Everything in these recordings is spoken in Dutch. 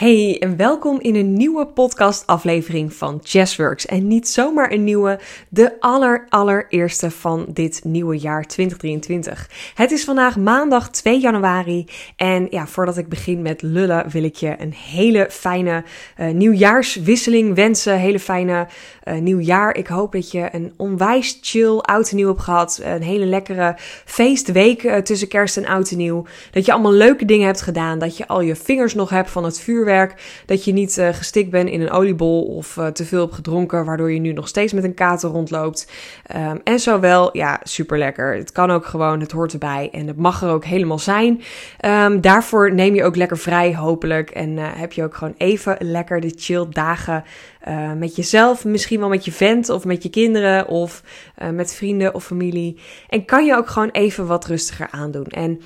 Hey en welkom in een nieuwe podcastaflevering van Chessworks. En niet zomaar een nieuwe, de aller allereerste van dit nieuwe jaar 2023. Het is vandaag maandag 2 januari en ja, voordat ik begin met lullen wil ik je een hele fijne uh, nieuwjaarswisseling wensen. Hele fijne uh, nieuwjaar. Ik hoop dat je een onwijs chill oud en nieuw hebt gehad. Een hele lekkere feestweek uh, tussen kerst en oud en nieuw. Dat je allemaal leuke dingen hebt gedaan. Dat je al je vingers nog hebt van het vuurwerk dat je niet uh, gestikt bent in een oliebol of uh, te veel hebt gedronken, waardoor je nu nog steeds met een kater rondloopt. Um, en zowel, ja, super lekker. Het kan ook gewoon, het hoort erbij en het mag er ook helemaal zijn. Um, daarvoor neem je ook lekker vrij, hopelijk. En uh, heb je ook gewoon even lekker de chill dagen met jezelf, misschien wel met je vent of met je kinderen of met vrienden of familie. En kan je ook gewoon even wat rustiger aandoen. En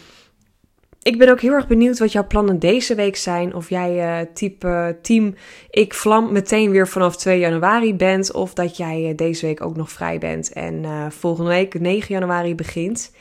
ik ben ook heel erg benieuwd wat jouw plannen deze week zijn. Of jij uh, type team ik vlam meteen weer vanaf 2 januari bent. Of dat jij uh, deze week ook nog vrij bent en uh, volgende week 9 januari begint.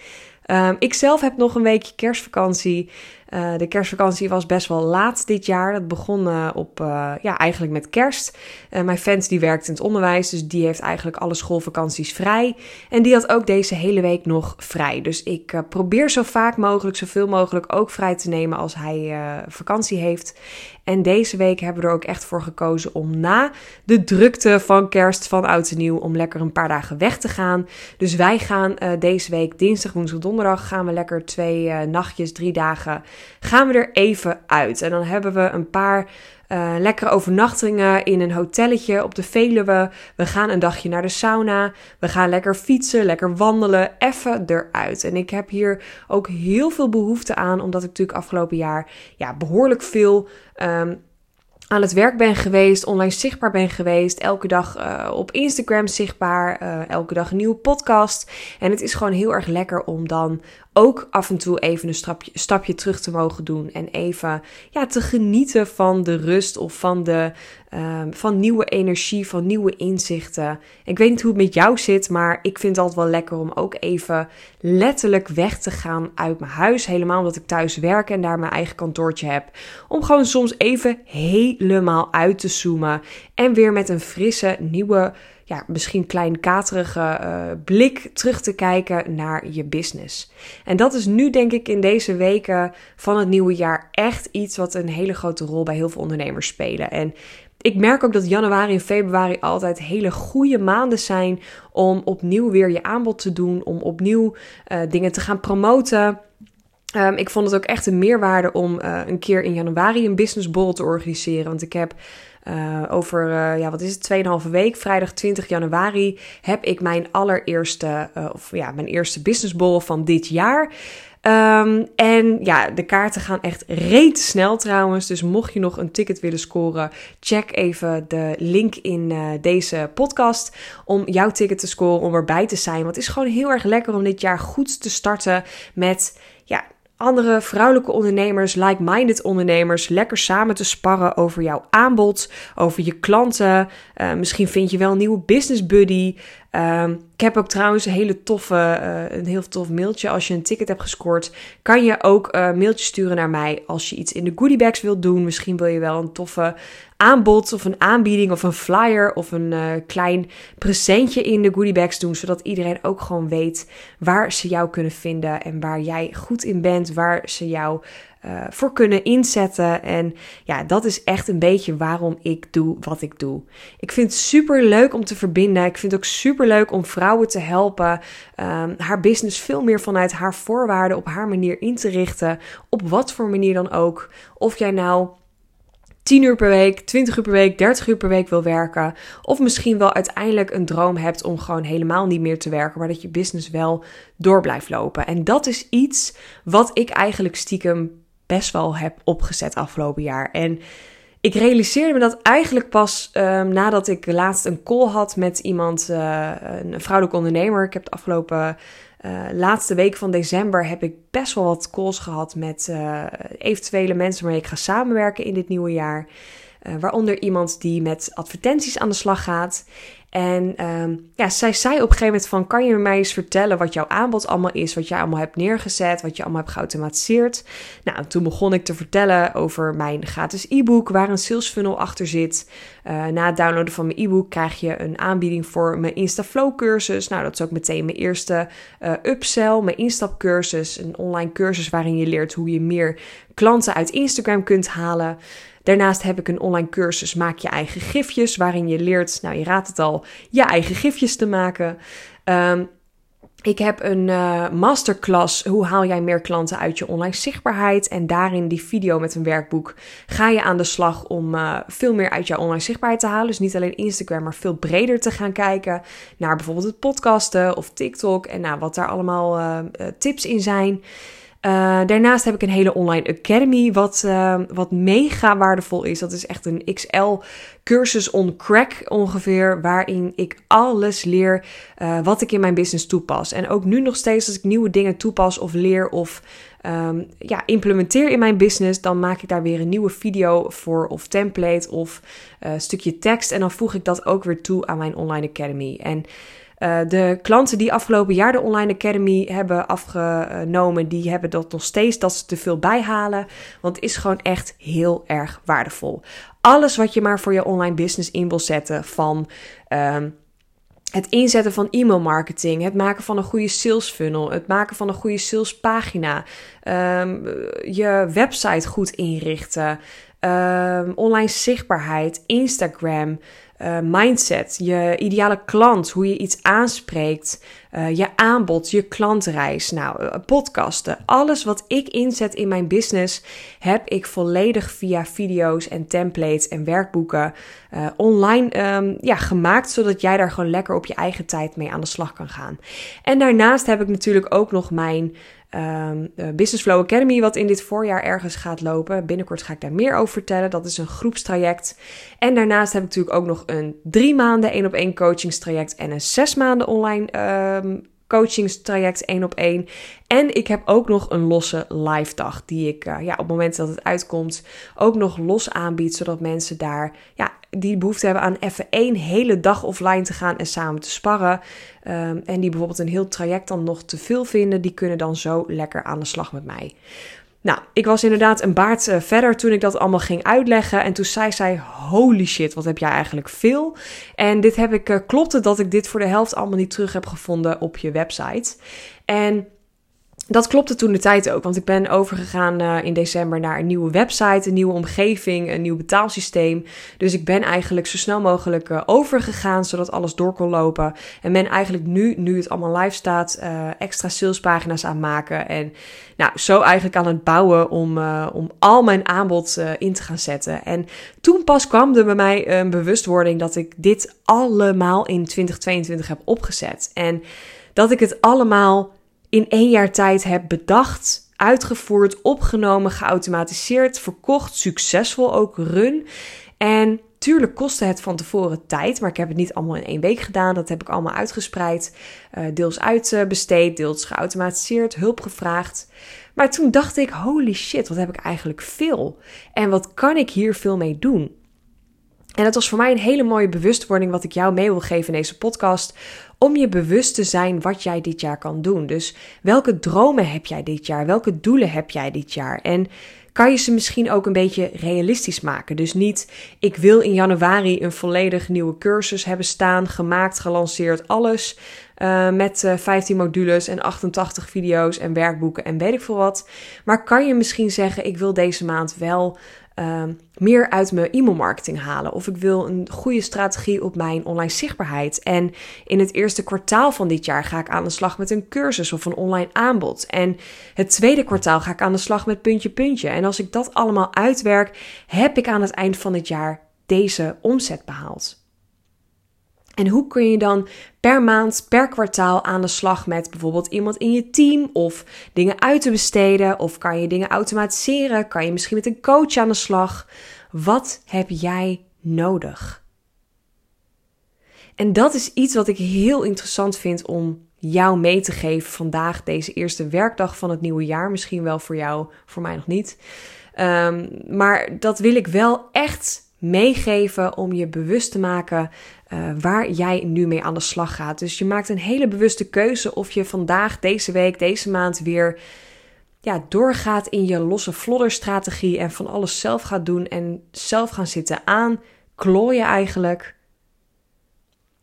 Um, ik zelf heb nog een weekje kerstvakantie. Uh, de kerstvakantie was best wel laat dit jaar. Dat begon uh, op, uh, ja, eigenlijk met kerst. mijn vent die werkt in het onderwijs, dus die heeft eigenlijk alle schoolvakanties vrij. En die had ook deze hele week nog vrij. Dus ik probeer zo vaak mogelijk, zoveel mogelijk ook vrij te nemen als hij vakantie heeft. En deze week hebben we er ook echt voor gekozen om na de drukte van kerst, van oud en nieuw, om lekker een paar dagen weg te gaan. Dus wij gaan deze week, dinsdag, woensdag, donderdag, gaan we lekker twee nachtjes, drie dagen gaan we er even uit. En dan hebben we een paar uh, lekkere overnachtingen in een hotelletje op de Veluwe. We gaan een dagje naar de sauna. We gaan lekker fietsen, lekker wandelen. Even eruit. En ik heb hier ook heel veel behoefte aan, omdat ik natuurlijk afgelopen jaar ja, behoorlijk veel. Um, aan het werk ben geweest, online zichtbaar ben geweest, elke dag uh, op Instagram zichtbaar, uh, elke dag een nieuwe podcast. En het is gewoon heel erg lekker om dan ook af en toe even een stapje, stapje terug te mogen doen. En even ja, te genieten van de rust of van, de, um, van nieuwe energie, van nieuwe inzichten. Ik weet niet hoe het met jou zit, maar ik vind het altijd wel lekker om ook even letterlijk weg te gaan uit mijn huis. Helemaal omdat ik thuis werk en daar mijn eigen kantoortje heb. Om gewoon soms even helemaal uit te zoomen. En weer met een frisse, nieuwe ja, misschien klein katerige uh, blik terug te kijken naar je business. En dat is nu denk ik in deze weken van het nieuwe jaar echt iets wat een hele grote rol bij heel veel ondernemers spelen. En ik merk ook dat januari en februari altijd hele goede maanden zijn om opnieuw weer je aanbod te doen, om opnieuw uh, dingen te gaan promoten. Um, ik vond het ook echt een meerwaarde om uh, een keer in januari een business ball te organiseren. Want ik heb uh, over, uh, ja, wat is het, 2,5 week, vrijdag 20 januari, heb ik mijn allereerste, uh, of ja, mijn eerste businessbol van dit jaar. Um, en ja, de kaarten gaan echt reet snel trouwens. Dus mocht je nog een ticket willen scoren, check even de link in deze podcast om jouw ticket te scoren, om erbij te zijn. Want het is gewoon heel erg lekker om dit jaar goed te starten met ja, andere vrouwelijke ondernemers, like-minded ondernemers, lekker samen te sparren over jouw aanbod, over je klanten. Uh, misschien vind je wel een nieuwe business buddy. Uh, ik heb ook trouwens een hele toffe, uh, een heel tof mailtje. Als je een ticket hebt gescoord, kan je ook uh, mailtje sturen naar mij als je iets in de goodiebags wilt doen. Misschien wil je wel een toffe aanbod of een aanbieding of een flyer of een uh, klein presentje in de goodiebags doen. Zodat iedereen ook gewoon weet waar ze jou kunnen vinden en waar jij goed in bent, waar ze jou uh, voor kunnen inzetten. En ja, dat is echt een beetje waarom ik doe wat ik doe. Ik vind het super leuk om te verbinden. Ik vind het ook super leuk om vrouwen te helpen um, haar business veel meer vanuit haar voorwaarden op haar manier in te richten. Op wat voor manier dan ook. Of jij nou 10 uur per week, 20 uur per week, 30 uur per week wil werken. Of misschien wel uiteindelijk een droom hebt om gewoon helemaal niet meer te werken, maar dat je business wel door blijft lopen. En dat is iets wat ik eigenlijk stiekem best wel heb opgezet afgelopen jaar. En ik realiseerde me dat eigenlijk pas um, nadat ik laatst een call had met iemand, uh, een vrouwelijke ondernemer. Ik heb de afgelopen uh, laatste week van december heb ik best wel wat calls gehad met uh, eventuele mensen waarmee ik ga samenwerken in dit nieuwe jaar. waaronder iemand die met advertenties aan de slag gaat. En ehm, ja, zij zei op een gegeven moment van, kan je mij eens vertellen wat jouw aanbod allemaal is, wat jij allemaal hebt neergezet, wat je allemaal hebt geautomatiseerd? Nou, toen begon ik te vertellen over mijn gratis e-book, waar een sales funnel achter zit. Uh, na het downloaden van mijn e-book krijg je een aanbieding voor mijn Instaflow cursus. Nou, dat is ook meteen mijn eerste uh, upsell, mijn instapcursus, een online cursus waarin je leert hoe je meer klanten uit Instagram kunt halen. Daarnaast heb ik een online cursus Maak je eigen gifjes, waarin je leert, nou je raadt het al, je eigen gifjes te maken. Um, ik heb een uh, masterclass Hoe haal jij meer klanten uit je online zichtbaarheid? En daarin die video met een werkboek ga je aan de slag om uh, veel meer uit jouw online zichtbaarheid te halen. Dus niet alleen Instagram, maar veel breder te gaan kijken naar bijvoorbeeld het podcasten of TikTok en nou, wat daar allemaal uh, tips in zijn. Uh, daarnaast heb ik een hele online academy, wat, uh, wat mega waardevol is. Dat is echt een XL cursus on crack ongeveer, waarin ik alles leer uh, wat ik in mijn business toepas. En ook nu nog steeds als ik nieuwe dingen toepas of leer of um, ja, implementeer in mijn business, dan maak ik daar weer een nieuwe video voor of template of stukje tekst. En dan voeg ik dat ook weer toe aan mijn online academy. En uh, de klanten die afgelopen jaar de Online Academy hebben afgenomen, die hebben dat nog steeds dat ze te veel bijhalen. Want het is gewoon echt heel erg waardevol. Alles wat je maar voor je online business in wil zetten, van um, het inzetten van e-mail marketing, het maken van een goede sales funnel, het maken van een goede salespagina, um, je website goed inrichten, um, online zichtbaarheid, Instagram, uh, mindset, je ideale klant, hoe je iets aanspreekt, uh, je aanbod, je klantreis, nou, uh, podcasten. Alles wat ik inzet in mijn business heb ik volledig via video's en templates en werkboeken online um, ja, gemaakt, zodat jij daar gewoon lekker op je eigen tijd mee aan de slag kan gaan. En daarnaast heb ik natuurlijk ook nog mijn um, Business Flow Academy, wat in dit voorjaar ergens gaat lopen. Binnenkort ga ik daar meer over vertellen. Dat is een groepstraject. En daarnaast heb ik natuurlijk ook nog een drie maanden één op één coachingstraject en een zes maanden online um, coachingstraject één op één. En ik heb ook nog een losse live dag die ik uh, ja, op het moment dat het uitkomt ook nog los aanbied, zodat mensen daar ja, die behoefte hebben aan even één hele dag offline te gaan en samen te sparren. Um, en die bijvoorbeeld een heel traject dan nog te veel vinden, die kunnen dan zo lekker aan de slag met mij. Nou, ik was inderdaad een baard uh, verder toen ik dat allemaal ging uitleggen. En toen zei zij: Holy shit, wat heb jij eigenlijk veel? En dit heb ik, uh, klopte dat ik dit voor de helft allemaal niet terug heb gevonden op je website. En dat klopte toen de tijd ook, want ik ben overgegaan uh, in december naar een nieuwe website, een nieuwe omgeving, een nieuw betaalsysteem. Dus ik ben eigenlijk zo snel mogelijk uh, overgegaan, zodat alles door kon lopen. En ben eigenlijk nu, nu het allemaal live staat, uh, extra salespagina's aan maken. En nou, zo eigenlijk aan het bouwen om, om al mijn aanbod in te gaan zetten. En toen pas kwam er bij mij een bewustwording dat ik dit allemaal in 2022 heb opgezet. En dat ik het allemaal in één jaar tijd heb bedacht, uitgevoerd, opgenomen, geautomatiseerd, verkocht, succesvol ook run. En tuurlijk kostte het van tevoren tijd, maar ik heb het niet allemaal in één week gedaan. Dat heb ik allemaal uitgespreid, uh, deels uitbesteed, deels geautomatiseerd, hulp gevraagd. Maar toen dacht ik, holy shit, wat heb ik eigenlijk veel? En wat kan ik hier veel mee doen? En dat was voor mij een hele mooie bewustwording wat ik jou mee wil geven in deze podcast. Om je bewust te zijn wat jij dit jaar kan doen. Dus welke dromen heb jij dit jaar? Welke doelen heb jij dit jaar? En kan je ze misschien ook een beetje realistisch maken. Dus niet, ik wil in januari een volledig nieuwe cursus hebben staan, gemaakt, gelanceerd, alles. Uh, met uh, 15 modules en 88 video's en werkboeken en weet ik veel wat. Maar kan je misschien zeggen, ik wil deze maand wel uh, meer uit mijn e-mailmarketing halen. Of ik wil een goede strategie op mijn online zichtbaarheid. En in het eerste kwartaal van dit jaar ga ik aan de slag met een cursus of een online aanbod. En het tweede kwartaal ga ik aan de slag met puntje puntje. En als ik dat allemaal uitwerk, heb ik aan het eind van het jaar deze omzet behaald. En hoe kun je dan per maand, per kwartaal aan de slag met bijvoorbeeld iemand in je team of dingen uit te besteden of kan je dingen automatiseren? Kan je misschien met een coach aan de slag? Wat heb jij nodig? En dat is iets wat ik heel interessant vind om jou mee te geven vandaag, deze eerste werkdag van het nieuwe jaar. Misschien wel voor jou, voor mij nog niet. Um, maar dat wil ik wel echt meegeven om je bewust te maken uh, waar jij nu mee aan de slag gaat. Dus je maakt een hele bewuste keuze of je vandaag, deze week, deze maand weer ja, doorgaat in je losse flodderstrategie en van alles zelf gaat doen en zelf gaan zitten aan klooien eigenlijk.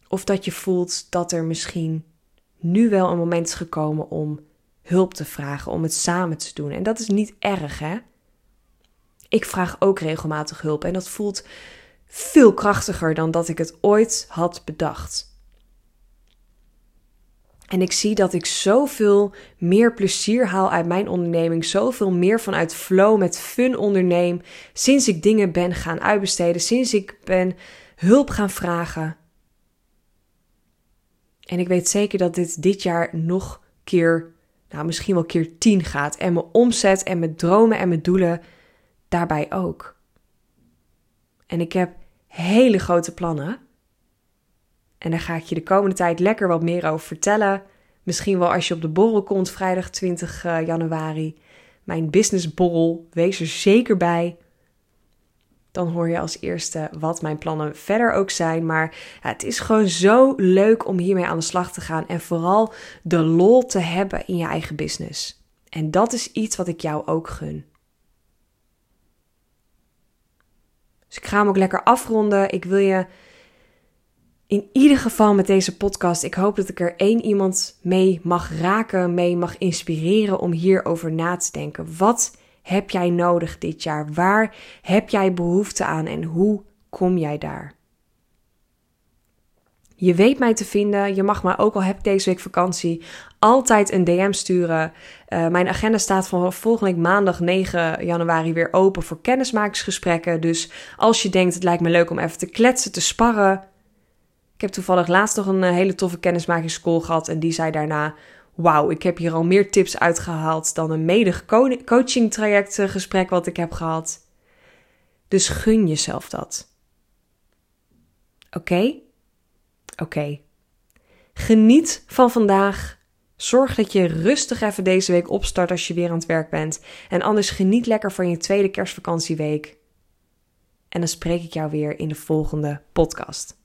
Of dat je voelt dat er misschien nu wel een moment is gekomen om hulp te vragen, om het samen te doen. En dat is niet erg, hè? Ik vraag ook regelmatig hulp en dat voelt veel krachtiger dan dat ik het ooit had bedacht. En ik zie dat ik zoveel meer plezier haal uit mijn onderneming, zoveel meer vanuit flow met fun onderneem, sinds ik dingen ben gaan uitbesteden, sinds ik ben hulp gaan vragen. En ik weet zeker dat dit dit jaar nog keer, nou misschien wel keer tien gaat. En mijn omzet en mijn dromen en mijn doelen daarbij ook. En ik heb hele grote plannen. En daar ga ik je de komende tijd lekker wat meer over vertellen. Misschien wel als je op de borrel komt vrijdag 20 eh, januari. Mijn businessborrel. Wees er zeker bij. Dan hoor je als eerste wat mijn plannen verder ook zijn. Maar het is gewoon zo leuk om hiermee aan de slag te gaan. En vooral de lol te hebben in je eigen business. En dat is iets wat ik jou ook gun. Dus ik ga hem ook lekker afronden. Ik wil je in ieder geval met deze podcast, ik hoop dat ik er één iemand mee mag raken, mee mag inspireren om hierover na te denken. Wat heb jij nodig dit jaar? Waar heb jij behoefte aan en hoe kom jij daar? Je weet mij te vinden. Je mag me ook al heb ik deze week vakantie altijd een DM sturen. Uh, mijn agenda staat van volgende week maandag 9 januari weer open voor kennismakingsgesprekken. Dus als je denkt het lijkt me leuk om even te kletsen, te sparren. Ik heb toevallig laatst nog een eh, hele toffe kennismakingscall gehad en die zei daarna: Wauw, ik heb hier al meer tips uitgehaald dan een mede coaching traject eh, gesprek wat ik heb gehad. Dus gun jezelf dat. Oké? Oké. Geniet van vandaag. Zorg dat je rustig even deze week opstart als je weer aan het werk bent. En anders geniet lekker van je tweede kerstvakantieweek. En dan spreek ik jou weer in de volgende podcast.